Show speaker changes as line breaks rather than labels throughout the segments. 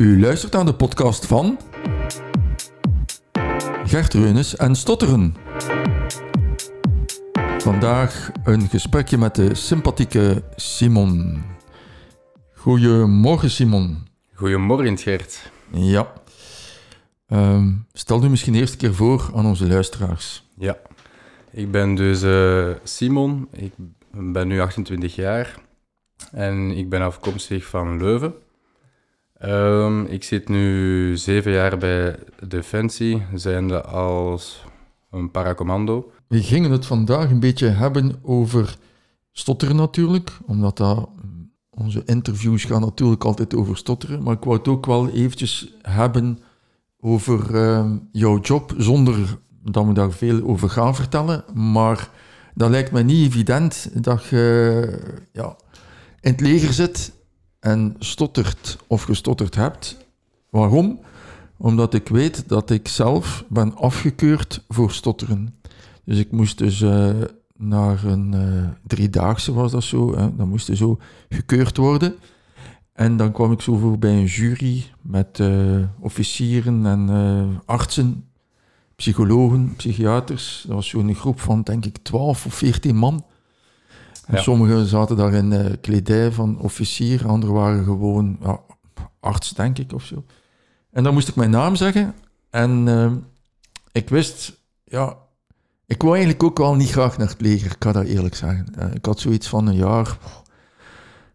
U luistert naar de podcast van Gert Reunis en Stotteren. Vandaag een gesprekje met de sympathieke Simon. Goedemorgen Simon.
Goedemorgen Gert.
Ja. Ehm, stel u misschien eerst een keer voor aan onze luisteraars.
Ja, ik ben dus eh, Simon. Ik ben nu 28 jaar en ik ben afkomstig van Leuven. Ehm, ik zit nu zeven jaar bij Defensie, zijnde als een paracommando.
We gingen het vandaag een beetje hebben over stotteren natuurlijk, omdat dat, onze interviews gaan natuurlijk altijd over stotteren, maar ik wou het ook wel eventjes hebben over ehm, jouw job, zonder dat we daar veel over gaan vertellen, maar dat lijkt me niet evident dat je ja, in het leger zit en stottert of gestotterd hebt. Waarom? Omdat ik weet dat ik zelf ben afgekeurd voor stotteren. Dus ik moest dus uh, naar een uh, driedaagse, was dat zo. Hè? Dan moest zo gekeurd worden. En dan kwam ik zo voor bij een jury met uh, officieren en artsen, psychologen, psychiaters. Dat was zo'n groep van, denk ik, 12 of 14 man. Ja. Sommigen zaten daar in uh, kledij van officier, anderen waren gewoon ja, arts, denk ik, of zo. En dan moest ik mijn naam zeggen. En uh, ik wist, ja, ik wou eigenlijk ook wel niet graag naar het leger, ik kan dat eerlijk zeggen. Uh, ik had zoiets van een jaar,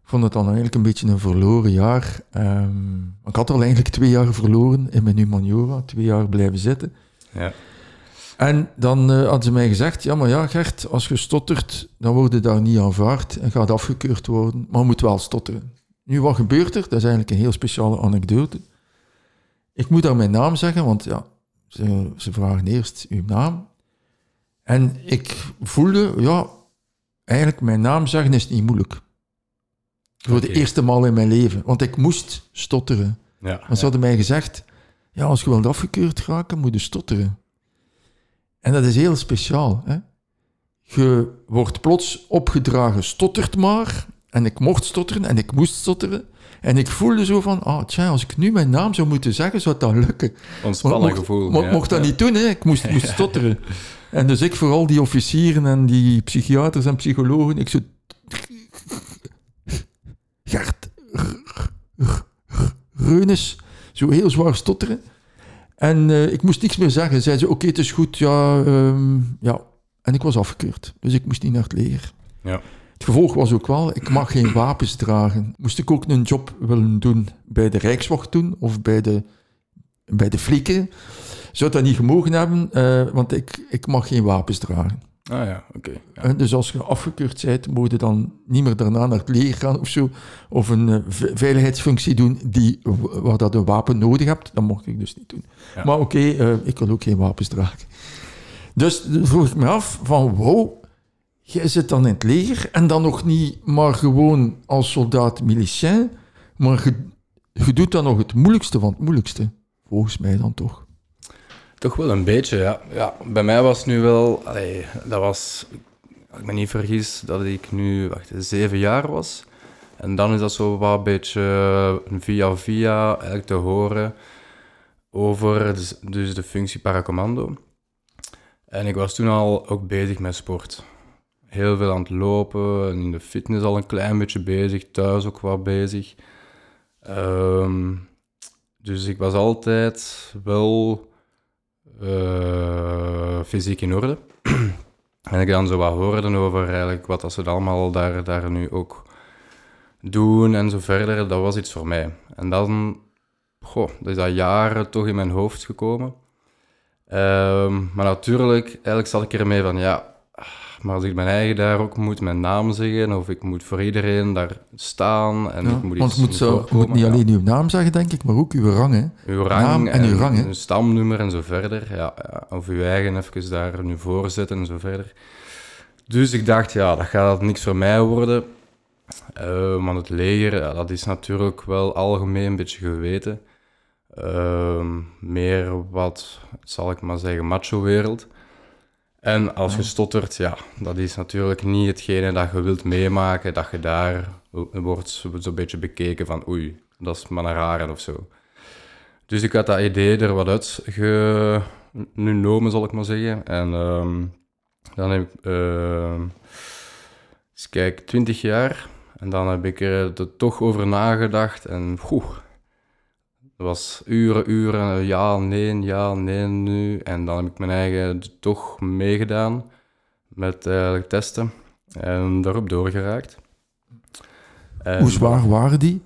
ik vond het dan eigenlijk een beetje een verloren jaar. Um, ik had al eigenlijk twee jaar verloren in mijn humaniora, twee jaar blijven zitten.
Ja.
En dan uh, hadden ze mij gezegd, ja, maar ja, Gert, als je stottert, dan word je daar niet aanvaard en gaat afgekeurd worden, maar je moet wel stotteren. Nu, wat gebeurt er? Dat is eigenlijk een heel speciale anekdote. Ik moet daar mijn naam zeggen, want ja, ze, ze vragen eerst uw naam. En ik voelde, ja, eigenlijk mijn naam zeggen is niet moeilijk. Voor de eerste maal in mijn leven, want ik moest stotteren.
Ja,
Want ze hadden mij gezegd, ja, als je wilt afgekeurd raken, moet je stotteren. En dat is heel speciaal. Hè? Je wordt plots opgedragen, stottert maar. En ik mocht stotteren en ik moest stotteren. En ik voelde zo van, ah, tja, als ik nu mijn naam zou moeten zeggen, zou dat lukken.
Ontspannen gevoel.
Maar ik mocht dat niet doen, hè. ik moest, moest stotteren. En dus ik, vooral die officieren en die psychiaters en psychologen, ik zo... Gert... Reunis, zo heel zwaar stotteren. En uh, ik moest niks meer zeggen. Zeiden ze, oké, okay, het is goed, ja, um, ja. En ik was afgekeurd, dus ik moest niet naar het leger.
Ja.
Het gevolg was ook wel, ik mag geen wapens dragen. Moest ik ook een job willen doen bij de Rijkswacht doen, of bij de, bij de flikken, zou dat niet gemogen hebben, uh, want ik, ik mag geen wapens dragen.
Ah ja, oké. Okay, ja.
Dus als je afgekeurd bent, moet je dan niet meer daarna naar het leger gaan of zo. Of een uh, veiligheidsfunctie doen die, waar dat een wapen nodig hebt. Dat mocht ik dus niet doen. Ja. Maar oké, okay, uh, ik kan ook geen wapens dragen. Dus vroeg ik me af van, wow, jij zit dan in het leger en dan nog niet maar gewoon als soldaat milicien, maar je, je doet dan nog het moeilijkste van het moeilijkste. Volgens mij dan toch.
Toch wel een beetje, ja. ja bij mij was nu wel... Dat was... Als ik me niet vergis, dat ik nu wacht, zeven jaar was. En dan is dat zo wat een beetje via via eigenlijk te horen over dus, dus de functie paracommando. En ik was toen al ook bezig met sport. Heel veel aan het lopen, en in de fitness al een klein beetje bezig, thuis ook wat bezig. Um, dus ik was altijd wel uh, fysiek in orde. en ik dan zo wat hoorde over eigenlijk wat dat ze allemaal daar, daar nu ook doen en zo verder, dat was iets voor mij. En dan, goh, dat is dat jaren toch in mijn hoofd gekomen. Uh, maar natuurlijk, eigenlijk zat ik ermee van, ja, maar als ik mijn eigen daar ook moet mijn naam zeggen, of ik moet voor iedereen daar staan en
ja,
ik moet iets
moet, zo, moet niet alleen uw naam zeggen, denk ik, maar ook uw rang, hè?
Uw rang
naam en,
en
uw rang, hè?
uw stamnummer en zo verder. Ja, of uw eigen even daar nu voor zetten en zo verder. Dus ik dacht, ja, dat gaat niks voor mij worden. Uh, want het leger, ja, dat is natuurlijk wel algemeen een beetje geweten. Uh, meer wat, zal ik maar zeggen, macho-wereld. En als je stottert, ja, dat is natuurlijk niet hetgene dat je wilt meemaken, dat je daar wordt zo'n beetje bekeken van oei, dat is maar een rare of zo. Dus ik had dat idee er wat uit genomen, zal ik maar zeggen. En ehm, dan heb ik, uh, eens kijk, 20 jaar. En dan heb ik er toch over nagedacht. En oeh, dat was uren, uren, ja, nee, ja, nee, nu. En dan heb ik mijn eigen toch meegedaan met uh, testen. En daarop doorgeraakt.
Hoe zwaar waren die?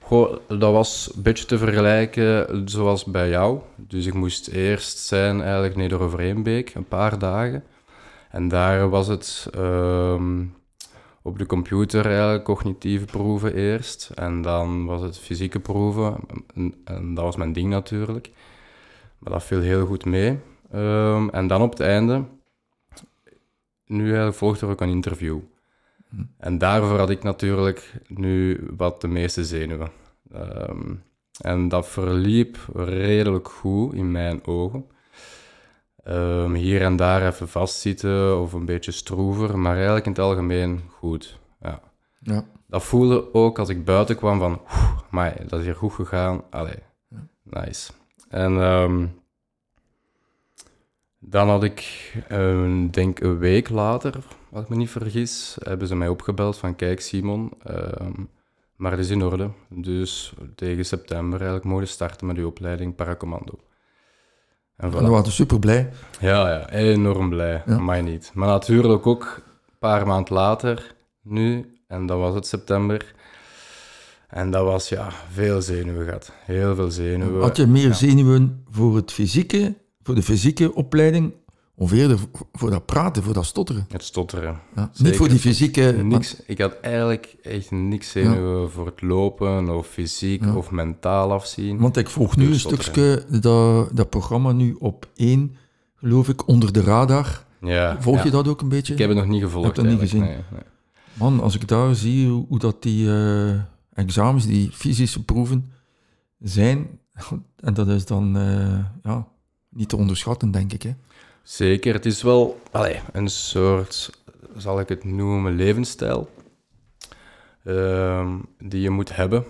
Goh, dat was een beetje te vergelijken zoals bij jou. Dus ik moest eerst zijn eigenlijk Neder-Overeenbeek, een paar dagen. En daar was het ehm, op de computer eigenlijk cognitieve proeven eerst. En dan was het fysieke proeven. En, en dat was mijn ding natuurlijk. Maar dat viel heel goed mee. Ehm, en dan op het einde, nu eigenlijk volgt er ook een interview. En daarvoor had ik natuurlijk nu wat de meeste zenuwen. Ehm, en dat verliep redelijk goed in mijn ogen. Ehm, hier en daar even vastzitten of een beetje stroever, maar eigenlijk in het algemeen goed. Ja.
ja.
Dat voelde ook als ik buiten kwam van, maar dat is hier goed gegaan. Allee, nice. En ehm, dan had ik, uh, denk een week later, als ik me niet vergis, hebben ze mij opgebeld van, kijk Simon, maar het is in orde. Dus tegen september eigenlijk mogen starten met uw opleiding paracommando.
En, voilà. en waren super blij.
Ja, ja, enorm blij. Ja. Maar niet. Maar natuurlijk ook een paar maanden later, nu, en dat was het september. En dat was ja, veel zenuwen gehad. Heel veel zenuwen.
Had je meer zenuwen voor het fysieke, voor de fysieke opleiding, of eerder voor dat praten, voor dat stotteren?
Het stotteren.
Ja, niet voor die fysieke...
Niks, ik had eigenlijk echt niks zenuwen ja. voor het lopen, of fysiek, ja. of mentaal afzien.
Want ik volg nu een stukje dat, dat programma nu op één, geloof ik, onder de radar.
Ja,
Volg je dat ook een beetje?
Ik heb het nog niet gevolgd.
Ik heb het niet gezien.
Nee, nee.
Man, als ik daar zie hoe, hoe dat die uh, examens, die fysische proeven zijn, en dat is dan uh, ja, niet te onderschatten, denk ik. Hè.
Zeker, het is wel allez, een soort, zal ik het noemen, levensstijl uh, die je moet hebben.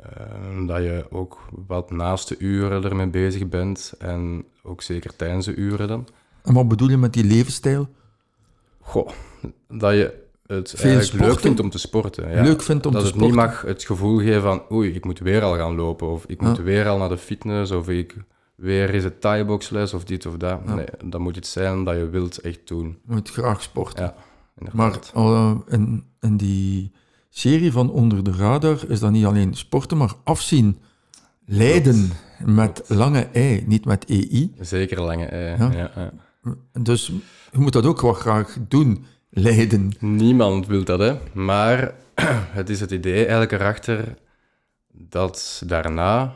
Uh, dat je ook wat naast de uren ermee bezig bent en ook zeker tijdens de uren dan.
En wat bedoel je met die levensstijl?
Goh, dat je het Veel eigenlijk sporten? leuk vindt om te sporten. Ja.
Leuk vindt om
dat
te
het
sporten.
niet mag het gevoel geven van oei, ik moet weer al gaan lopen of ik moet
Ja.
weer al naar de fitness of ik weer is het thai-boxles of dit of dat.
Ja.
Nee, dan moet het zijn dat je wilt echt doen.
Je moet graag sporten.
Ja,
maar
inderdaad.
uh, in, in die serie van Onder de Radar is dat niet alleen sporten, maar afzien. Lijden met lange ei, niet met EI.
Zeker lange ei.
Ja.
Ja. Ja,
Dus je moet dat ook wel graag doen, lijden.
Niemand wil dat, hè. Maar het is het idee eigenlijk erachter dat daarna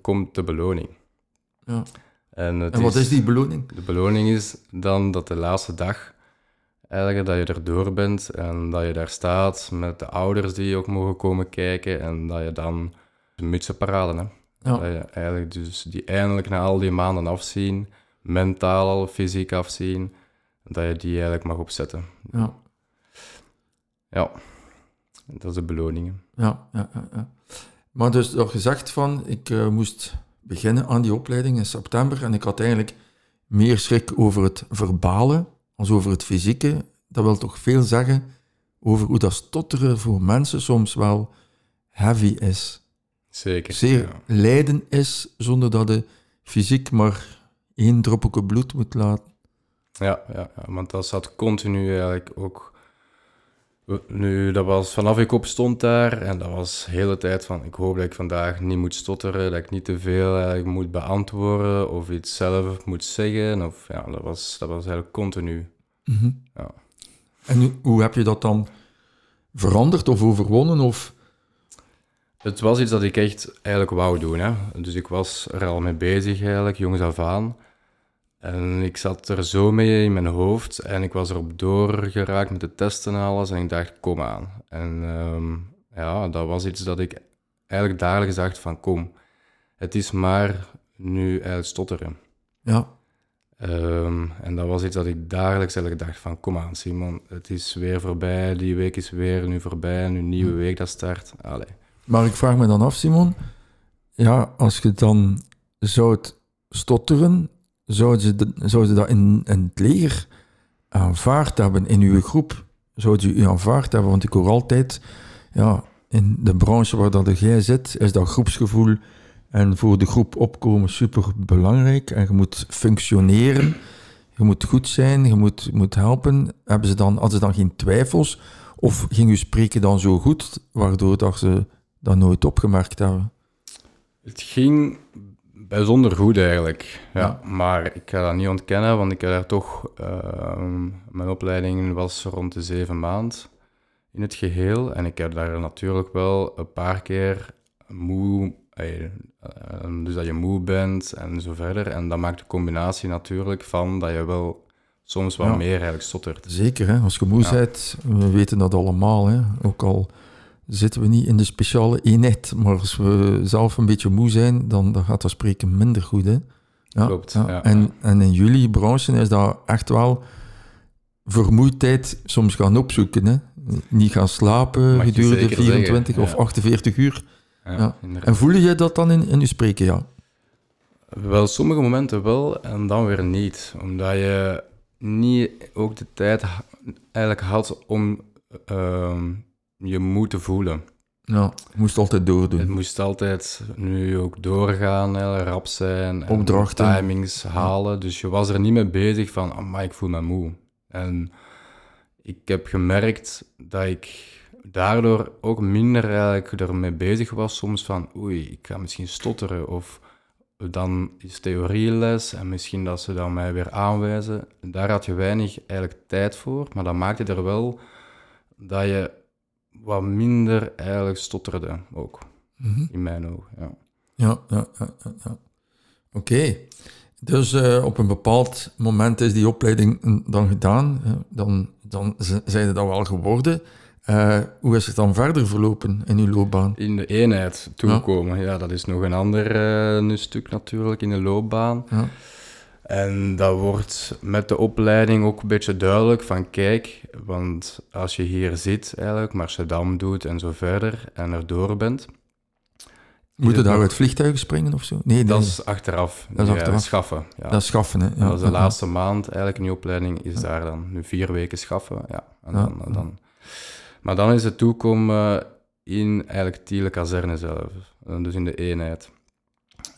komt de beloning.
Ja.
En,
wat is die beloning?
De beloning is dan dat de laatste dag, eigenlijk dat je erdoor bent en dat je daar staat met de ouders die ook mogen komen kijken en dat je dan de mutsen parade, hè.
Ja.
Dat je eigenlijk dus die eindelijk na al die maanden afzien, mentaal, fysiek afzien, dat je die eigenlijk mag opzetten.
Ja,
Ja, dat is de beloningen.
ja, ja. ja, ja. Maar dus dat gezegd van, ik eh, moest beginnen aan die opleiding in september en ik had eigenlijk meer schrik over het verbalen als over het fysieke. Dat wil toch veel zeggen over hoe dat stotteren voor mensen soms wel heavy is.
Zeker.
zeer
ja.
lijden is, zonder dat je fysiek maar één druppeltje bloed moet laten.
Ja, ja, ja, want dat zat continu eigenlijk ook. Nu, dat was vanaf ik opstond daar en dat was de hele tijd van ik hoop dat ik vandaag niet moet stotteren, dat ik niet te veel eigenlijk moet beantwoorden of iets zelf moet zeggen. Of, ja, dat, was, dat was eigenlijk continu. Ja.
En hoe- hoe heb je dat dan veranderd of overwonnen? Of,
Het was iets dat ik echt eigenlijk wou doen. Hè. Dus ik was er al mee bezig eigenlijk, jongs af aan. En ik zat er zo mee in mijn hoofd en ik was erop doorgeraakt met de testen en alles. En ik dacht, kom aan. En ehm, ja, dat was iets dat ik eigenlijk dagelijks dacht van, kom, het is maar nu eigenlijk stotteren.
ja,
Ehm, en dat was iets dat ik dagelijks eigenlijk dacht van, kom aan Simon, het is weer voorbij, die week is weer nu voorbij, nu een nieuwe week dat start. Allee.
maar ik vraag me dan af, Simon, ja, als je dan zou het stotteren, zouden ze, ze dat in, in het leger aanvaard hebben in uw groep? Zouden ze u aanvaard hebben? Want ik hoor altijd, ja, in de branche waar dat jij zit, is dat groepsgevoel en voor de groep opkomen super belangrijk. En je moet functioneren, je moet goed zijn, je moet, moet helpen. Hebben ze dan, hadden ze dan geen twijfels? Of ging uw spreken dan zo goed, waardoor dat ze dat nooit opgemerkt hebben?
Het ging bijzonder goed eigenlijk. Ja,
Ja.
Maar ik ga dat niet ontkennen, want ik heb daar toch... ehm, mijn opleiding was rond de zeven maand in het geheel. En ik heb daar natuurlijk wel een paar keer moe... eh, eh, dus dat je moe bent en zo verder. En dat maakt de combinatie natuurlijk van dat je wel soms wat
Ja.
meer eigenlijk stottert.
Zeker, hè? als je moe
Ja.
bent, we weten dat allemaal. Hè? Ook al zitten we niet in de speciale eenheid, maar als we zelf een beetje moe zijn, dan, dan gaat dat spreken minder goed. Hè? Ja,
Klopt, ja.
En, en in jullie branche is dat echt wel vermoeidheid soms gaan opzoeken. Hè? Niet gaan slapen
Mag
gedurende
zeker
24
zeggen,
of
ja.
48 uur. En voel je dat dan in, in je spreken? Ja.
Wel, sommige momenten wel en dan weer niet. Omdat je niet ook de tijd eigenlijk had om ehm, je moe te voelen.
ja, je moest altijd doordoen.
Het moest altijd nu ook doorgaan, hè, rap zijn. En
Opdrachten.
timings halen. Dus je was er niet mee bezig van, maar ik voel me moe. En ik heb gemerkt dat ik daardoor ook minder eigenlijk ermee bezig was soms van, oei, ik ga misschien stotteren. Of dan is theorieles en misschien dat ze dan mij weer aanwijzen. Daar had je weinig eigenlijk tijd voor, maar dat maakte er wel dat je wat minder eigenlijk stotterde ook,
Mhm.
in mijn ogen. Ja.
Ja, ja, ja. ja, ja. Oké. Dus eh, op een bepaald moment is die opleiding mm, dan gedaan. Dan, dan zijn het dat wel geworden. Eh, hoe is het dan verder verlopen in uw loopbaan?
In de eenheid toekomen, ja. dat is nog een ander eh, nu stuk natuurlijk in de loopbaan.
Ja.
En dat wordt met de opleiding ook een beetje duidelijk van kijk, want als je hier zit eigenlijk, Marseldam doet en zo verder en er door bent,
Moet je daar uit vliegtuigen springen of zo? Nee, nee,
dat is achteraf.
Dat is
Ja,
achteraf.
schaffen. Ja.
dat is schaffen. Hè? Ja,
dat is de laatste maand eigenlijk in die opleiding, is daar dan nu vier weken schaffen. Ja. En dan, dan, maar dan is het toekomen in eigenlijk Tiele kazerne zelf, eh, dus in de eenheid.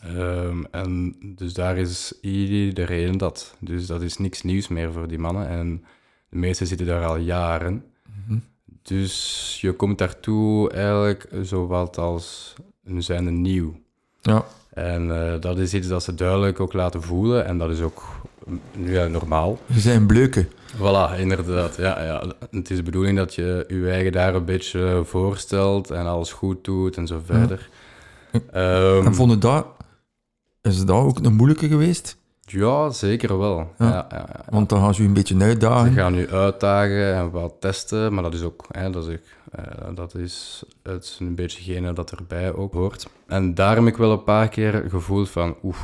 Ehm, en dus daar is iedereen dat. Dus dat is niks nieuws meer voor die mannen. En de meesten zitten daar al jaren.
Mhm.
Dus je komt daartoe eigenlijk zowat als een zijnde nieuw.
Ja,
En eh, dat is iets dat ze duidelijk ook laten voelen. En dat is ook ja, normaal.
je zijn bleuken.
Voilà, inderdaad. Ja, ja. Het is de bedoeling dat je je eigen daar een beetje voorstelt en alles goed doet en zo verder. Ehm,
En vonden dat, is dat ook een moeilijke geweest?
ja, zeker wel.
Ja.
Ja. Ja,
Want dan gaan ze u een beetje
Ze
uitdagen.
gaan nu uitdagen en wat testen, maar dat is ook, hè, dat is, eh, dat is het is een beetje gene dat erbij ook hoort. En daar heb ik wel een paar keer gevoeld van, oeh,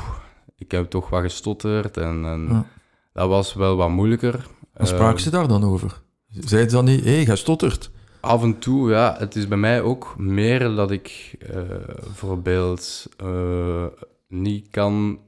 ik heb toch wat gestotterd en, en dat was wel wat moeilijker.
En spraken
Ehm,
ze daar dan over? Zeiden ze dan niet, hé, hey, jij stottert?
Af en toe, ja. Het is bij mij ook meer dat ik eh, bijvoorbeeld eh, niet kan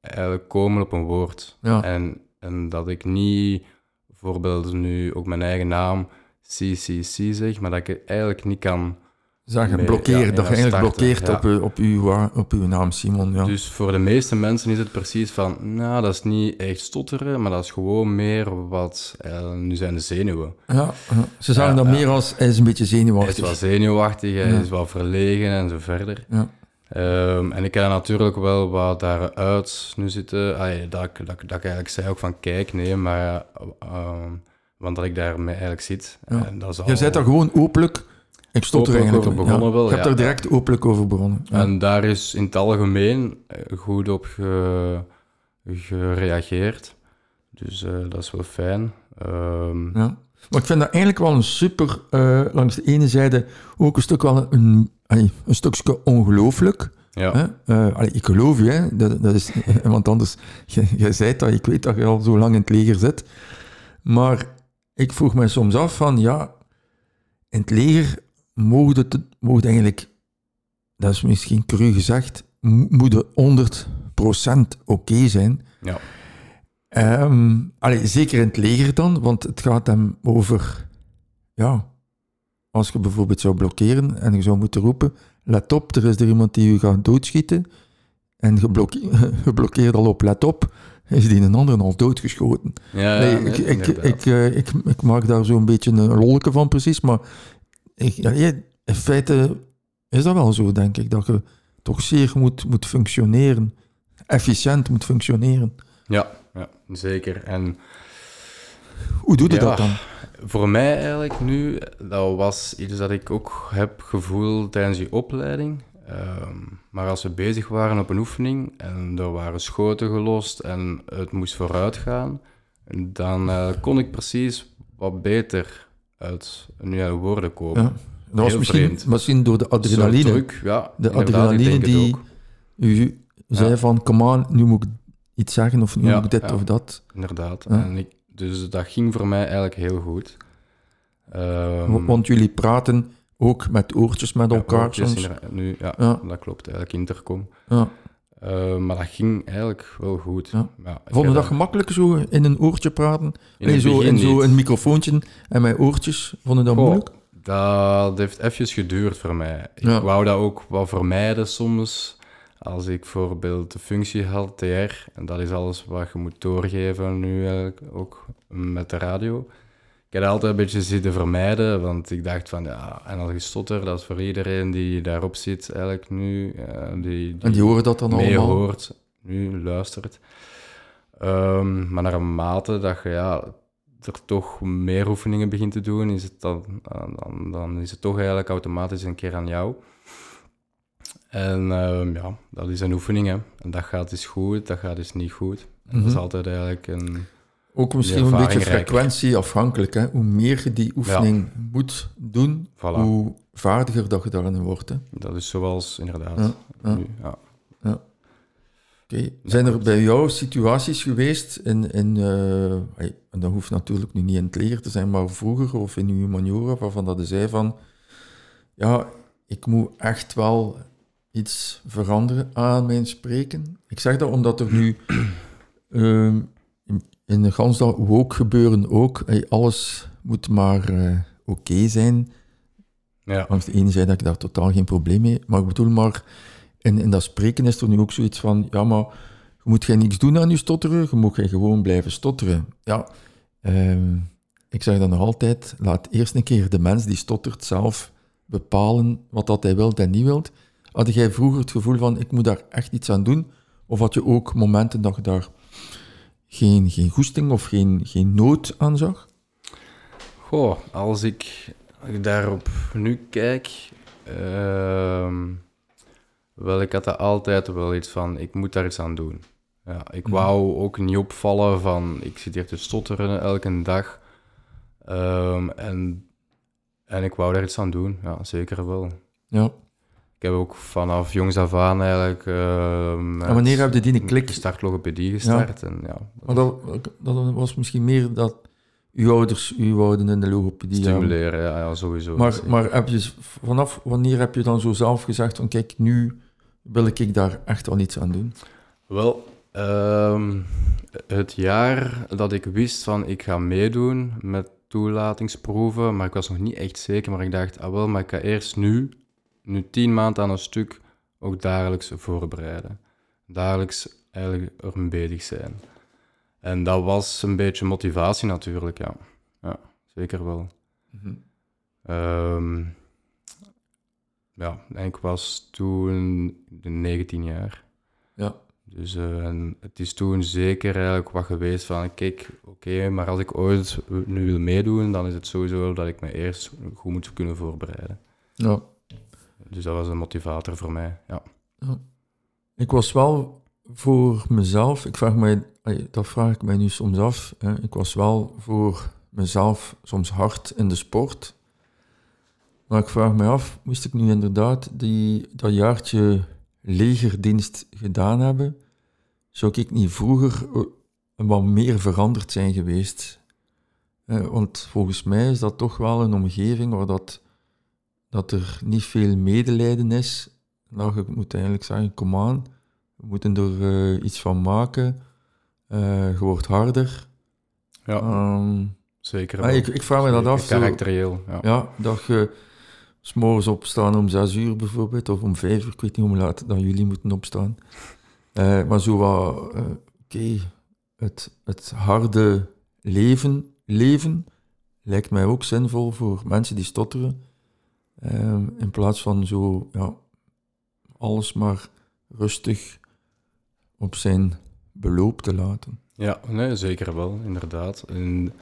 eigenlijk komen op een woord.
Ja.
En, en dat ik niet bijvoorbeeld nu ook mijn eigen naam CCC zeg, maar dat ik het eigenlijk niet kan.
Zeggen,
Nee,
blokkeren,
ja,
dat je eigenlijk blokkeert
ja.
op, op, uw, op uw naam, Simon. Ja.
Dus voor de meeste mensen is het precies van, nou, dat is niet echt stotteren, maar dat is gewoon meer wat, eh, nu zijn de zenuwen.
ja. Ze zagen dat meer als, hij is een beetje
Hij is
zenuwachtig.
wel zenuwachtig, hij is wel verlegen en zo verder.
Ja.
Ehm, en ik heb natuurlijk wel wat daaruit nu zitten. Allee, dat, ik, dat, dat ik eigenlijk zei ook van kijk, nee, maar... ehm, want dat ik daarmee eigenlijk zit.
Ja.
En dat is al...
Je bent daar gewoon openlijk, ik stotter
Openlijk
eigenlijk.
over begonnen wel,
Je hebt
ja.
er direct openlijk over begonnen. Ja.
En daar is in het algemeen eh, goed op ge- gereageerd. Dus eh, dat is wel fijn. Ehm,
Ja. Maar ik vind dat eigenlijk wel een super, eh, langs de ene zijde ook een stuk wel een, allee, een stukje ongelooflijk.
ja.
Eh, allee, ik geloof je, hè? Dat, dat is, want anders, jij zei dat, ik weet dat je al zo lang in het leger zit. Maar ik vroeg me soms af van, ja, in het leger mogen het eigenlijk, dat is misschien cru gezegd, mo- moet het 100% oké zijn.
Ja.
Ehm, allee, zeker in het leger dan, want het gaat hem over... Ja, als je bijvoorbeeld zou blokkeren en je zou moeten roepen... Let op, er is er iemand die u gaat doodschieten. En blokkeert al op let op, is die een ander al doodgeschoten.
Ja,
Nee,
nee,
ik, ik, eh, ik, ik maak daar zo'n beetje een lolleke van precies, maar in feite is dat wel zo, denk ik, dat je toch zeer moet, moet functioneren, efficiënt moet functioneren.
ja, ja, zeker. En
Hoe doe je
Ja.
dat dan?
Voor mij eigenlijk nu, dat was iets dat ik ook heb gevoeld tijdens die opleiding. Ehm, maar als we bezig waren op een oefening en er waren schoten gelost en het moest vooruit gaan, dan eh, kon ik precies wat beter uit nu woorden komen.
Ja. Dat was misschien,
vreemd.
misschien door de adrenaline.
druk, ja,
De adrenaline die-. U zei
Ja.
van, come on, nu moet ik iets zeggen of nu moet ik dit of dat.
Inderdaad. En ik, dus dat ging voor mij eigenlijk heel goed. Ehm,
Wa- Want jullie praten ook met oortjes met elkaar
oortjes
soms.
Nu, ja,
Ja.
dat klopt. Eigenlijk intercom.
Ja.
Eh, maar dat ging eigenlijk wel goed.
Ja.
Ja,
Vond je dat gemakkelijk zo in een oortje praten?
in
Nee, zo, in zo
niet.
een microfoontje en met oortjes, vond je dat
Goh,
moeilijk?
Dat heeft even geduurd voor mij. Ik wou dat ook wel vermijden soms. Als ik bijvoorbeeld de functie had, TR, en dat is alles wat je moet doorgeven nu eigenlijk ook met de radio. Ik heb dat altijd een beetje zitten vermijden, want ik dacht van, ja, en als je stotter, dat is voor iedereen die daarop zit eigenlijk nu, eh, die, die,
En die horen dat dan
mee
allemaal?
hoort, nu luistert. Ehm, maar naarmate dat je ja, er toch meer oefeningen begint te doen, is het dan, dan, dan is het toch eigenlijk automatisch een keer aan jou. En ehm, ja, dat is een oefening, hè. En dat gaat eens goed, dat gaat eens niet goed. En dat is
Mhm.
altijd eigenlijk een...
Ook misschien een beetje
ervaring rijker.
frequentieafhankelijk. Hè? Hoe meer je die oefening moet doen,
Voilà,
hoe vaardiger dat je daarin wordt. Hè?
dat is zoals inderdaad
Ja, ja.
nu. Ja.
Oké. Zijn er bij jou situaties geweest, in, in, eh, en dat hoeft natuurlijk nu niet in het leger te zijn, maar vroeger of in uw humaniora, waarvan dat je zei van, ja, ik moet echt wel iets veranderen aan mijn spreken. Ik zeg dat omdat er nu ehm, in, in de gans dat woke gebeuren ook, hey, alles moet maar eh, oké zijn.
Ja.
Langs de ene zijde heb ik daar totaal geen probleem mee. Maar ik bedoel maar, in, in dat spreken is er nu ook zoiets van, ja, maar je moet geen niks doen aan je stotteren, je moet gewoon blijven stotteren. Ja, ehm, ik zeg dan nog altijd, laat eerst een keer de mens die stottert zelf bepalen wat dat hij wilt en niet wilt. Had jij vroeger het gevoel van, ik moet daar echt iets aan doen? Of had je ook momenten dat je daar geen, geen goesting of geen, geen nood aan zag?
Goh, als ik, daarop nu kijk, ehm, wel, ik had er altijd wel iets van, ik moet daar iets aan doen. Ja, ik
Mhm.
wou ook niet opvallen van, ik zit hier te stotteren elke dag. Ehm, en, en ik wou daar iets aan doen, ja, zeker wel.
Ja.
Ik heb ook vanaf jongs af aan eigenlijk...
En wanneer heb je die een klik?
Start logopedie gestart. En, ja,
Maar dat, dat was misschien meer dat uw ouders u wouden in de logopedie
stimuleren, ja, ja, sowieso.
Maar,
zeker.
maar heb je, vanaf wanneer heb je dan zo zelf gezegd van kijk, nu wil ik daar echt wel iets aan doen?
Wel, ehm, het jaar dat ik wist van ik ga meedoen met toelatingsproeven, maar ik was nog niet echt zeker, maar ik dacht, ah wel, maar ik ga eerst nu, nu tien maanden aan een stuk, ook dagelijks voorbereiden. Dagelijks eigenlijk er bezig zijn. En dat was een beetje motivatie natuurlijk, ja. Ja, zeker wel. Ehm, ja, en ik was toen 19 jaar.
Ja.
Dus eh, en het is toen zeker eigenlijk wat geweest van, kijk, oké, maar als ik ooit nu wil meedoen, dan is het sowieso dat ik me eerst goed moet kunnen voorbereiden.
Ja.
Dus dat was een motivator voor mij, ja.
Ik was wel voor mezelf, ik vraag mij, dat vraag ik mij nu soms af, hè, ik was wel voor mezelf soms hard in de sport. Maar ik vraag me af, moest ik nu inderdaad die, dat jaartje legerdienst gedaan hebben, zou ik niet vroeger eh, wat meer veranderd zijn geweest? Want volgens mij is dat toch wel een omgeving waar dat, dat er niet veel medelijden is dat je moet eigenlijk zeggen, kom aan, we moeten er eh, iets van maken. Eh, je wordt harder.
Ja,
Ehm,
zeker
ah, ik, ik vraag me dat af.
Karakterieel, ja.
ja, dat je s'morgens opstaan om zes uur bijvoorbeeld, of om vijf uur, ik weet niet hoe laat dat jullie moeten opstaan. Eh, maar zo wat, oké, het, het harde leven, leven lijkt mij ook zinvol voor mensen die stotteren. Ehm, in plaats van zo, ja, alles maar rustig op zijn beloop te laten.
Ja, nee, zeker wel, inderdaad. In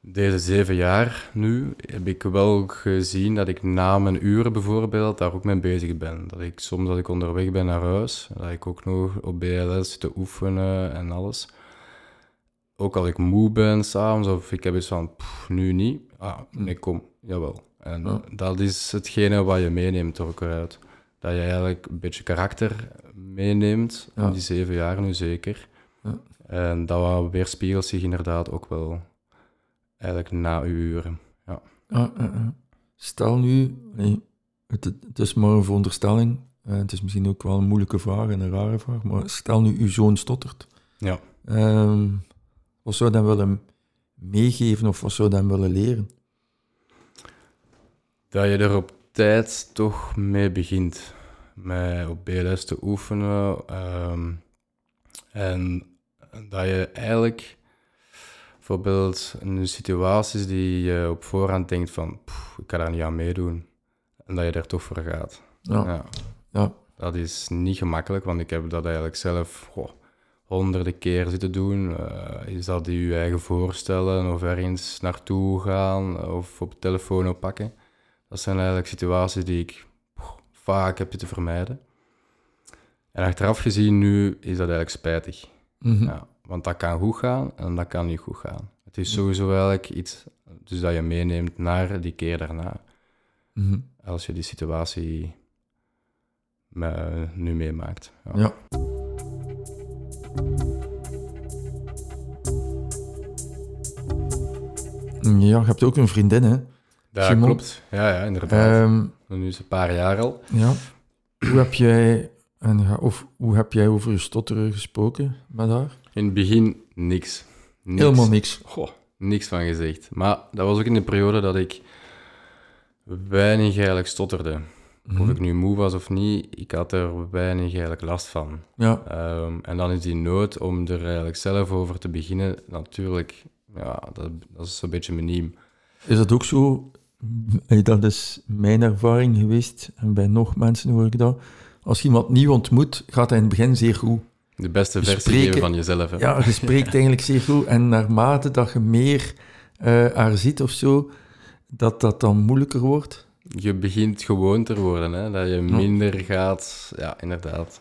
deze zeven jaar nu heb ik wel gezien dat ik na mijn uren bijvoorbeeld daar ook mee bezig ben. Dat ik soms als ik onderweg ben naar huis, dat ik ook nog op BLS zit te oefenen en alles. Ook als ik moe ben s'avonds of ik heb iets van, "Pff, nu niet. Ah, nee, kom, jawel. En
Ja.
dat is hetgene wat je meeneemt ook uit. Dat je eigenlijk een beetje karakter meeneemt,
Ja.
in die zeven jaar nu zeker.
Ja.
En dat weerspiegelt zich inderdaad ook wel eigenlijk na uw uren.
Ah. Stel nu, nee, het, het is maar een veronderstelling, eh, het is misschien ook wel een moeilijke vraag en een rare vraag, maar stel nu uw zoon stottert.
Ja.
Ehm, wat zou je dan willen meegeven of wat zou je dan willen leren?
Dat je er op tijd toch mee begint. Met op BLS te oefenen. ehm, en dat je eigenlijk bijvoorbeeld in situaties die je op voorhand denkt van "Pff, ik kan daar niet aan meedoen. En dat je er toch voor gaat.
Ja,
Ja.
ja.
Dat is niet gemakkelijk, want ik heb dat eigenlijk zelf goh, honderden keer zitten doen. Eh, is dat je eigen voorstellen of ergens naartoe gaan of op telefoon oppakken. Dat zijn eigenlijk situaties die ik vaak heb te vermijden. En achteraf gezien nu is dat eigenlijk spijtig.
Mhm.
Ja, want dat kan goed gaan en dat kan niet goed gaan. Het is sowieso eigenlijk iets dus dat je meeneemt naar die keer daarna.
Mhm.
Als je die situatie me- nu meemaakt. Ja.
Ja. Ja, je hebt ook een vriendin, hè?
Dat
Simon?
klopt. Ja, ja, inderdaad.
Ehm,
nu is het een paar jaar al.
ja. Hoe heb jij, en, of hoe heb jij over je stotteren gesproken met haar?
In het begin niks. niks.
Helemaal niks.
Goh, niks van gezegd. Maar dat was ook in de periode dat ik weinig eigenlijk stotterde. Of
Mhm.
ik nu moe was of niet, ik had er weinig eigenlijk last van.
Ja,
Ehm, en dan is die nood om er eigenlijk zelf over te beginnen, natuurlijk, ja, dat, dat is een beetje miniem.
is dat ook zo? Eh, Dat is mijn ervaring geweest. En bij nog mensen hoor ik dat. Als je iemand nieuw ontmoet, gaat hij in het begin zeer goed.
De beste versie
spreken-
geven van jezelf. Hè.
Ja, je spreekt eigenlijk zeer goed. En naarmate dat je meer eh, haar ziet of zo, dat dat dan moeilijker wordt.
Je begint gewoon te worden, hè? dat je minder gaat, ja, inderdaad.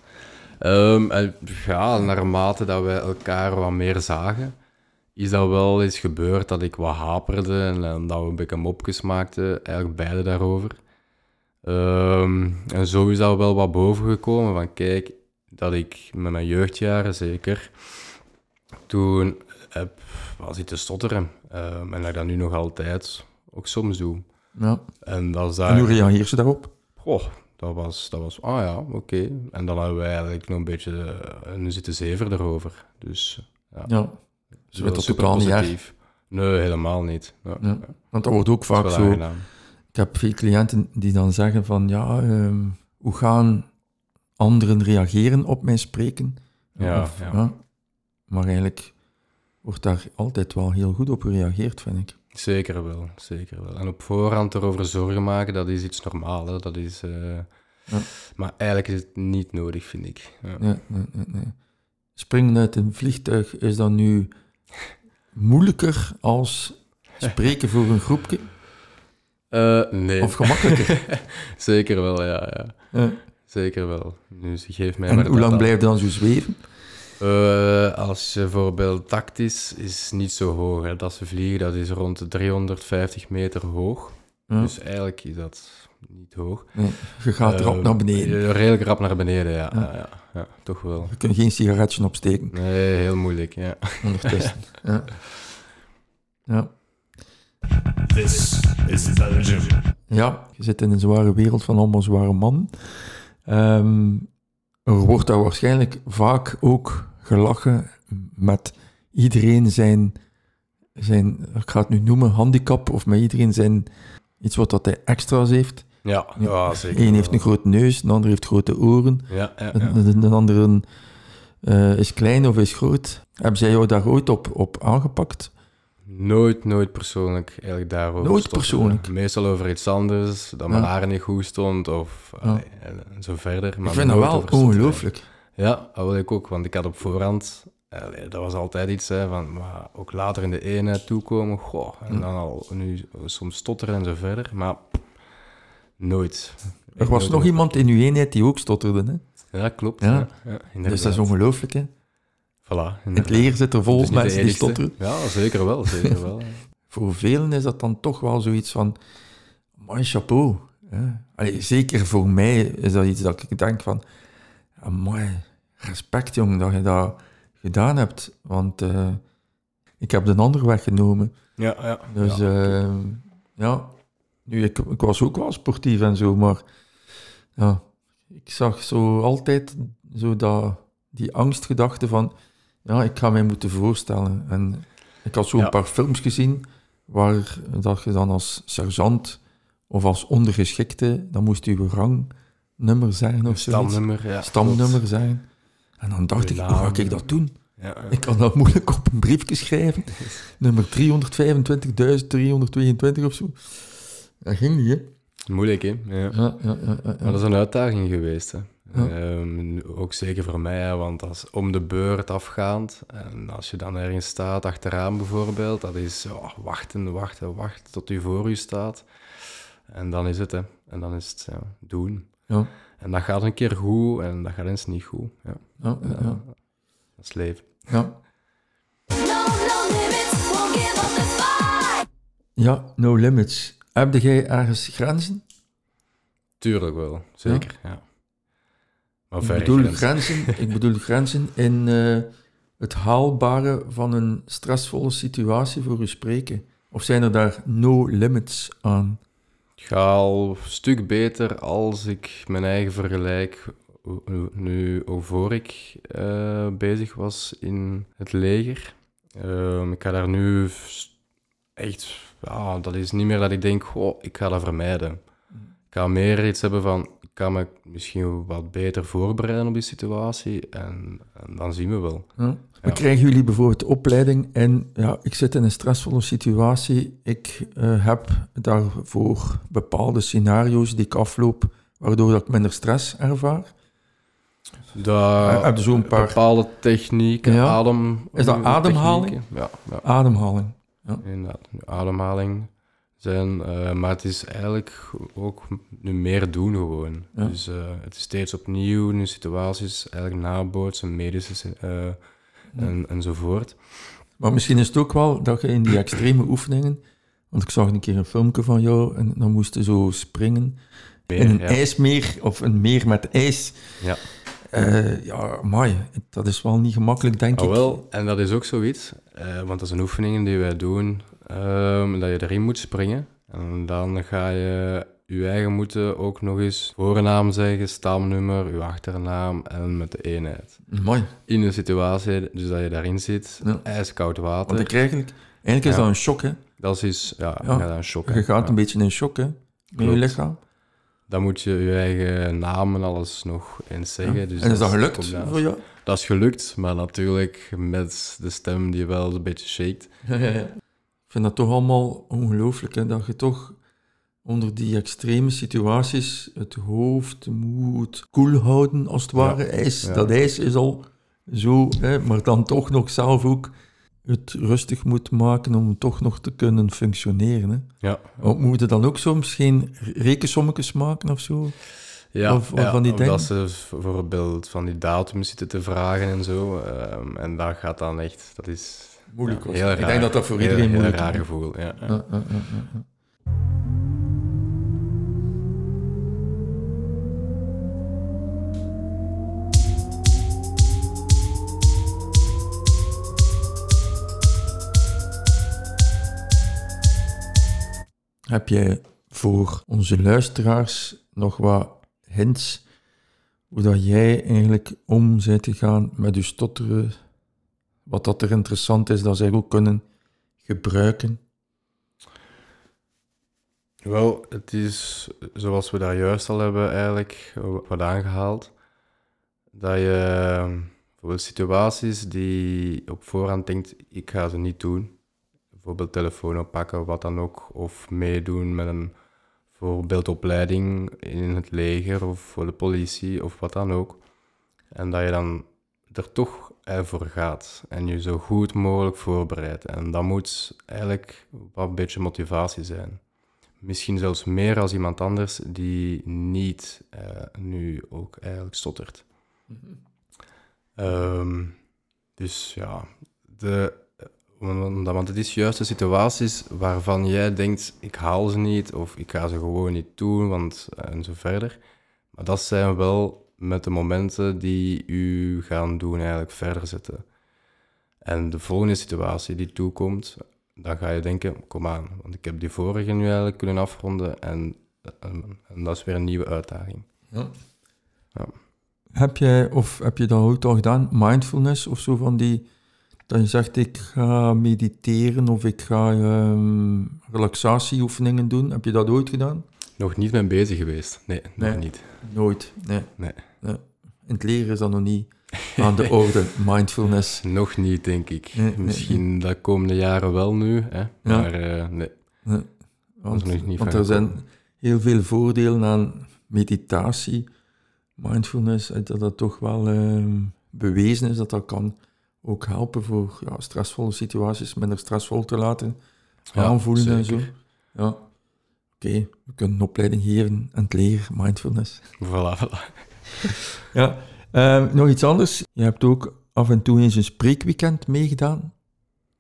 Ehm, en ja, naarmate dat wij elkaar wat meer zagen, is dat wel eens gebeurd dat ik wat haperde en, en dat we een beetje mopjes maakten, eigenlijk beide daarover. Ehm, en zo is dat wel wat boven gekomen, van kijk, dat ik met mijn jeugdjaren zeker, toen heb was zitten stotteren. Ehm, en dat ik dat nu nog altijd ook soms doe.
Ja.
En dat is
En
daar...
hoe reageer je daarop?
Goh, dat was, dat was, ah ja, oké. En dan hebben we eigenlijk nog een beetje eh, een zitten zever erover. Dus ja,
Ja.
Dat wel
dat totaal niet erg.
Nee, helemaal niet. Ja,
Want dat wordt ook
dat
vaak zo.
aangenaam.
Ik heb veel cliënten die dan zeggen van, ja, ehm, hoe gaan anderen reageren op mijn spreken?
Ja,
Of,
ja.
Maar eigenlijk wordt daar altijd wel heel goed op gereageerd, vind ik.
Zeker wel, zeker wel. En op voorhand erover zorgen maken, dat is iets normaals. Hè. Dat is... eh,
Ja.
Maar eigenlijk is het niet nodig, vind ik. Ja.
Nee, nee, nee. Springen uit een vliegtuig is dan nu moeilijker als spreken voor een groepje?
Eh, nee,
Of gemakkelijker?
zeker wel, ja, ja. Zeker wel. Dus geef mij
En
maar
hoe lang
aan.
blijf je dan zo zweven?
Eh, als je bijvoorbeeld tactisch is niet zo hoog. Hè. Dat ze vliegen, dat is rond de 350 meter hoog.
Ja.
Dus eigenlijk is dat niet hoog.
Nee, je gaat
Eh,
rap naar beneden.
Redelijk rap naar beneden, ja.
Ja.
Ja. Ja, toch wel.
Je kunt geen sigaretje opsteken
Nee, heel moeilijk, ja.
ondertussen. ja. Ja.
This is Belgium.
ja, je zit in een zware wereld van allemaal zware mannen. Ehm, er wordt daar waarschijnlijk vaak ook gelachen met iedereen zijn, zijn, ik ga het nu noemen, handicap, of met iedereen zijn iets wat dat hij extra's heeft.
Ja, ja zeker.
Eén heeft een grote neus, de ander heeft grote oren,
Ja, ja,
de, de andere eh, is klein of is groot. Hebben zij jou daar ooit op, op aangepakt?
Nooit, nooit persoonlijk eigenlijk daarover
Nooit persoonlijk?
Meestal over iets anders, dat mijn haar niet goed stond of allee, en, zo verder. Maar
ik vind dat wel ongelooflijk.
Ja, dat wil ik ook, want ik had op voorhand, allee, dat was altijd iets, hè, van, maar ook later in de eenheid toekomen, goh, en dan al nu soms stotteren en zo verder, maar nooit.
Er was nog iemand in uw eenheid die ook stotterde. Hè?
Ja, klopt.
Ja.
Ja. Ja,
Dus dat is ongelooflijk. Hè?
Voilà,
In het leger zit er vol
Dus
mensen die stotteren.
Ja, zeker wel, zeker wel.
Voor velen is dat dan toch wel zoiets van... Mooi chapeau. Hè? Allee, zeker voor mij is dat iets dat ik denk van... Mooi, respect jong dat je dat gedaan hebt. Want eh, ik heb de andere weg genomen.
Ja, ja.
Dus
ja.
ja. Nu, ik, ik was ook wel sportief en zo, maar ja, ik zag zo altijd zo dat, die angstgedachte van, ja, ik ga mij moeten voorstellen. En ik had zo een paar films gezien waar dat je dan als sergeant of als ondergeschikte, dan moest je rangnummer zijn of zoiets.
Stamnummer, ja.
Stamnummer zijn. En dan dacht ik, hoe ga ik dat doen?
klopt. Ja, ja.
Ik kan dat moeilijk op een briefje schrijven. Nummer 325.322 of zo. Dat ging niet, hè?
Moeilijk, hè? Ja.
Ja, ja, ja. ja,
Maar dat is een uitdaging geweest. Hè.
Ja.
Ehm, ook zeker voor mij, hè, want als om de beurt afgaand. En als je dan ergens staat, achteraan bijvoorbeeld, dat is ja, wachten, wachten, wachten tot u voor u staat. En dan is het, hè. En dan is het ja, doen.
Ja,
En dat gaat een keer goed en dat gaat eens niet goed. Ja,
ja, ja, ja.
dat is leven.
ja.
No, no limits, won't give up the fight.
Ja, no limits. Heb jij ergens grenzen?
Tuurlijk wel, zeker. Ja. Maar
Ik bedoel
grenzen.
grenzen, ik bedoel grenzen in eh, het haalbare van een stressvolle situatie voor u spreken. Of zijn er daar no limits aan?
Ik ga al een stuk beter als ik mijn eigen vergelijk nu voor ik eh, bezig was in het leger. Ehm, ik ga daar nu echt, ja, dat is niet meer dat ik denk, goh, ik ga dat vermijden. Ik ga meer iets hebben van, ik kan me misschien wat beter voorbereiden op die situatie en, en dan zien we wel.
Ja.
Ja.
Krijgen jullie bijvoorbeeld opleiding en ja, ik zit in een stressvolle situatie, ik eh, heb daarvoor bepaalde scenario's die ik afloop, waardoor dat ik minder stress ervaar?
Daar
heb je zo'n paar-
bepaalde technieken,
Ja.
adem...
Is dat ademhaling?
Ja, ja.
Ademhaling.
Inderdaad, nu ademhaling zijn, eh, maar het is eigenlijk ook nu meer doen gewoon.
Ja.
Dus eh, het is steeds opnieuw, nu situaties eigenlijk nabootsen, medische eh, en, enzovoort.
Maar misschien is het ook wel dat je in die extreme oefeningen, want ik zag een keer een filmpje van jou en dan moest je zo springen
Meer,
in een
ja.
ijsmeer of een meer met ijs.
Ja.
Eh, ja, mooi. Dat is wel niet gemakkelijk, denk
Ah,
ik.
wel, en dat is ook zoiets, eh, want dat zijn oefeningen die wij doen, ehm, dat je erin moet springen. En dan ga je je eigen moeten ook nog eens voornaam zeggen, stamnummer, je achternaam en met de eenheid.
Mooi.
In een situatie, dus dat je daarin zit,
Ja.
ijskoud water.
Want ik eigenlijk, eigenlijk is dat een shock, hè.
Dat is, ja,
Ja.
een shock. hè.
Je gaat een beetje in shock, hè, met je lichaam.
Dan moet je je eigen naam en alles nog eens zeggen.
Ja.
Dus
en is dat gelukt voor jou?
Dat is gelukt, maar natuurlijk met de stem die wel een beetje shakt.
Ja, ja, ja. Ik vind dat toch allemaal ongelooflijk, hè, dat je toch onder die extreme situaties het hoofd moet koel houden, als het ware. ijs,
ja.
Dat ijs is al zo, hè, maar dan toch nog zelf ook het rustig moet maken om toch nog te kunnen functioneren. Hè.
Ja,
Of Moet je dan ook soms geen rekensommetjes maken of zo?
ja,
Of- of
ja,
van die
omdat
dingen.
ze bijvoorbeeld van die datum zitten te vragen en zo. ehm, en dat gaat dan echt, dat is
Moeilijk
ja,
was.
heel
Ik denk dat dat voor
Heel-
iedereen
heel
moeilijk
raar
is.
gevoel, ja. ja.
Heb jij voor onze luisteraars nog wat hints hoe dat jij eigenlijk om bent gegaan met je stotteren. Wat dat er interessant is, dat zij ook kunnen gebruiken.
Wel, het is zoals we daar juist al hebben eigenlijk wat aangehaald. Dat je ehm, bijvoorbeeld situaties die op voorhand denkt, ik ga ze niet doen. Bijvoorbeeld telefoon oppakken, wat dan ook. Of meedoen met een voorbeeldopleiding in het leger of voor de politie of wat dan ook. En dat je dan er toch voor gaat en je zo goed mogelijk voorbereidt. En dat moet eigenlijk wat een beetje motivatie zijn. Misschien zelfs meer als iemand anders die niet eh, nu ook eigenlijk stottert. Ehm, dus ja, de, want, want het is juist de situaties waarvan jij denkt, ik haal ze niet of ik ga ze gewoon niet doen, want en zo verder. Maar dat zijn wel met de momenten die u gaan doen eigenlijk verder zetten. En de volgende situatie die toekomt, dan ga je denken, kom aan, want ik heb die vorige nu eigenlijk kunnen afronden en, en, en dat is weer een nieuwe uitdaging.
Ja.
Ja.
Heb jij, of heb je dat ook al gedaan, mindfulness of zo van die, dat je zegt ik ga mediteren of ik ga ehm, relaxatieoefeningen doen. Heb je dat ooit gedaan?
Nog niet mee bezig geweest. Nee,
Nee.
nog niet.
Nooit, nee.
Nee.
nee. In het leren is dat nog niet aan de orde, mindfulness.
Nog niet, denk ik.
Nee,
Misschien de komende jaren wel nu, hè? maar eh, nee.
Want,
nog niet
want er zijn heel veel voordelen aan meditatie, mindfulness, dat dat toch wel ehm, bewezen is dat dat kan ook helpen voor ja, stressvolle situaties minder stressvol te laten
Ja,
aanvoelen en zo. Ja. Oké, we kunnen een opleiding geven aan het leren, mindfulness.
Voilà, voilà.
Ja, ehm, nog iets anders. Je hebt ook af en toe eens een spreekweekend meegedaan.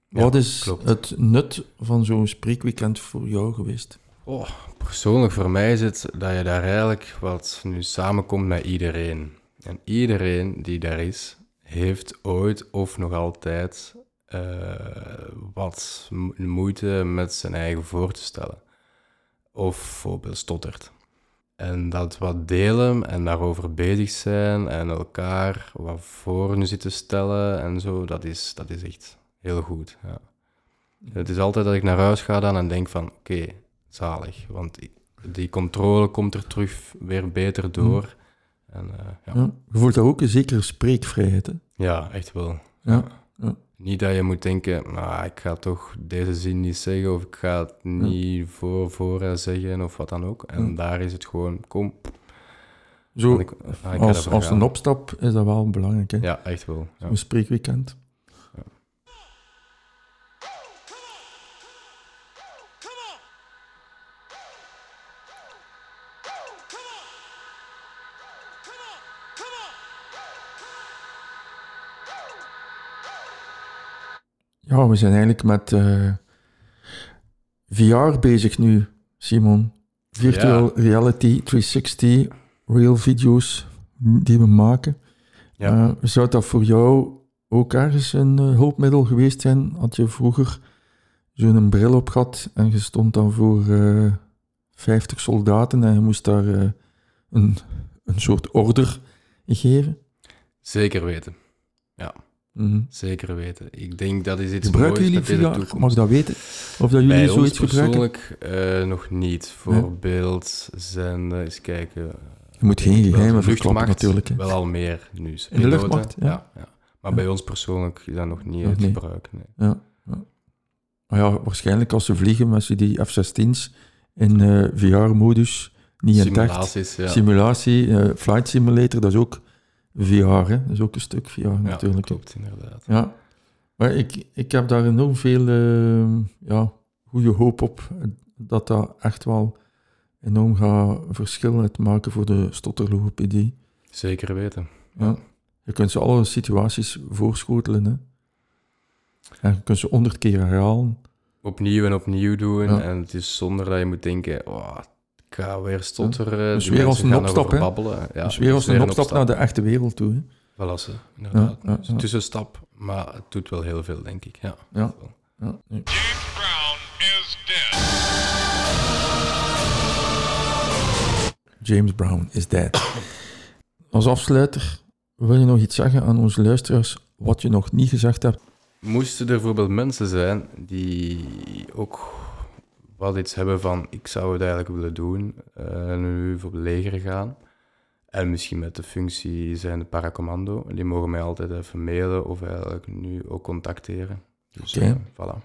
Ja,
Wat is
klopt.
het nut van zo'n spreekweekend voor jou geweest?
Oh, persoonlijk voor mij is het dat je daar eigenlijk wat nu samenkomt met iedereen. En iedereen die daar is, heeft ooit of nog altijd eh, wat mo- moeite met zijn eigen voor te stellen. Of bijvoorbeeld stottert. En dat wat delen en daarover bezig zijn en elkaar wat voor nu zitten stellen en zo, dat is, dat is echt heel goed. Ja. Het is altijd dat ik naar huis ga dan en denk van, oké, zalig. Want die- die controle komt er terug weer beter door. En eh, ja.
Ja. Je voelt daar ook een zekere spreekvrijheid. Hè?
ja, echt wel.
Ja. Ja.
Niet dat je moet denken, nou, ik ga toch deze zin niet zeggen of ik ga het niet voor, voor eh, zeggen of wat dan ook. En daar is het gewoon, kom.
Zo,
ik, ah, ik
als, een opstap is dat wel belangrijk. Hè?
Ja, echt wel. Ja.
Een spreekweekend. Ja, we zijn eigenlijk met eh, VR bezig nu, Simon. Virtual Reality 360, real video's die we maken.
Ja.
Eh, zou dat voor jou ook ergens een eh, hulpmiddel geweest zijn? Had je vroeger zo'n bril op gehad en je stond dan voor eh 50 soldaten en je moest daar een, een soort order geven?
Zeker weten.
Mhm.
Zeker weten. Ik denk dat is iets
Gebruiken
moois
jullie
deze
VR? Mag ik dat weten? Of dat jullie
Bij ons
zoiets gebruiken?
persoonlijk eh, nog niet. Voorbeeld zenden, eens kijken.
Je moet geen geheimen verklappen natuurlijk. hè.
Wel al meer nu.
In de luchtmacht, ja.
ja. ja. Maar bij ons persoonlijk is dat nog niet
niet.
gebruik. Nee.
Ja, ja. Maar ja, waarschijnlijk als ze vliegen met die F-16's in eh, VR-modus, niet in.
Simulaties, ja.
Simulatie, eh, Flight Simulator, dat is ook VR, hè? Dat is ook een stuk VR
ja,
natuurlijk.
klopt inderdaad.
Ja, maar ik, ik heb daar enorm veel eh, ja, goede hoop op eh, dat dat echt wel enorm gaat verschil uitmaken voor de stotterlogopedie.
Zeker weten.
Ja. Je kunt ze alle situaties voorschotelen. Hè. En je kunt ze honderd keer herhalen.
Opnieuw en opnieuw doen.
Ja.
En het is zonder dat je moet denken, oh, weer stotteren.
Dus
die
weer als een opstap, hè?
babbelen. Ja,
dus weer als een opstap naar de echte wereld toe. Hè.
Voilà, ze, inderdaad.
Ja,
een
ja.
tussenstap, maar het doet wel heel veel, denk ik. Ja.
Ja. Ja, nee.
James Brown is dead.
James Brown is dead. als afsluiter, wil je nog iets zeggen aan onze luisteraars wat je nog niet gezegd hebt?
Moesten er bijvoorbeeld mensen zijn die ook wel iets hebben van ik zou het eigenlijk willen doen, eh, nu voor het leger gaan. En misschien met de functie zijn de paracommando. Die mogen mij altijd even mailen of eigenlijk nu ook contacteren. Dus
Oké.
eh, voilà.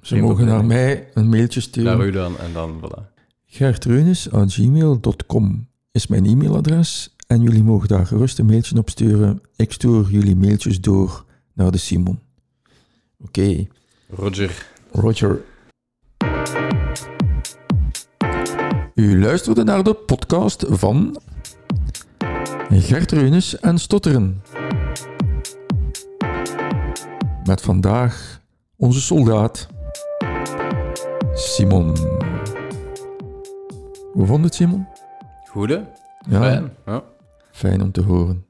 Ze
Geen
mogen naar mij een mailtje sturen.
Naar u dan en dan voilà.
gertreunis.gmail.com is mijn e-mailadres en jullie mogen daar gerust een mailtje op sturen. Ik stuur jullie mailtjes door naar de Simon. Oké,
Roger.
Roger. U luisterde naar de podcast van Gert Reunis en Stotteren. Met vandaag onze soldaat Simon. Hoe vond het Simon?
Goede?
Ja,
Fijn. Ja.
fijn om te horen.